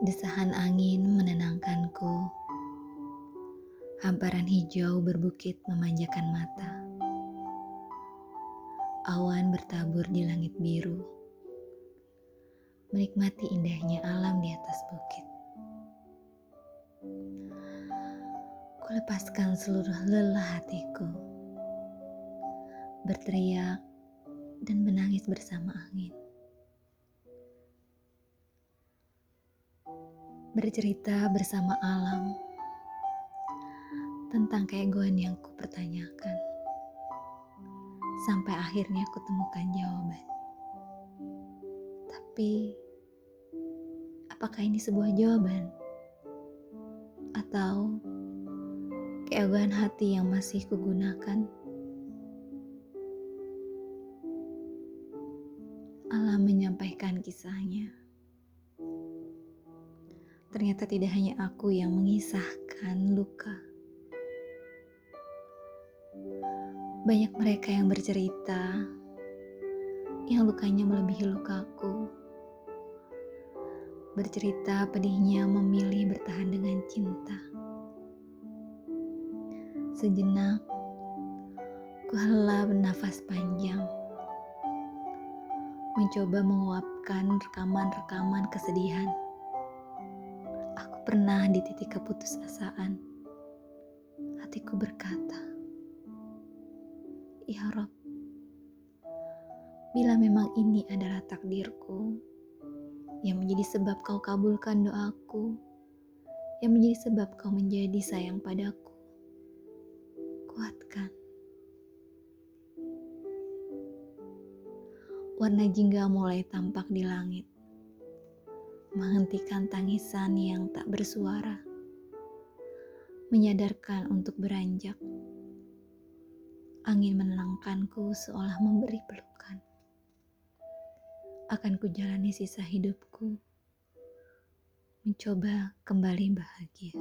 Desahan angin menenangkanku. Hamparan hijau berbukit memanjakan mata. Awan bertabur di langit biru. Menikmati indahnya alam di atas bukit. Kulepaskan seluruh lelah hatiku. Berteriak dan menangis bersama angin. Bercerita bersama alam tentang keegoan yang ku pertanyakan. Sampai akhirnya ku temukan jawaban. Tapi, apakah ini sebuah jawaban? Atau keegoan hati yang masih kugunakan? Alam menyampaikan kisahnya. Ternyata tidak hanya aku yang mengisahkan luka. Banyak mereka yang bercerita yang lukanya melebihi lukaku. Bercerita pedihnya memilih bertahan dengan cinta. Sejenak, ku hela bernafas panjang mencoba menguapkan rekaman-rekaman kesedihan. Pernah di titik keputusasaan. Hatiku berkata, Ya Rob, bila memang ini adalah takdirku, yang menjadi sebab kau kabulkan doaku, yang menjadi sebab kau menjadi sayang padaku, kuatkan warna jingga mulai tampak di langit, menghentikan tangisan yang tak bersuara, menyadarkan untuk beranjak. Angin menenangkanku seolah memberi pelukan. Akan kujalani sisa hidupku, mencoba kembali bahagia.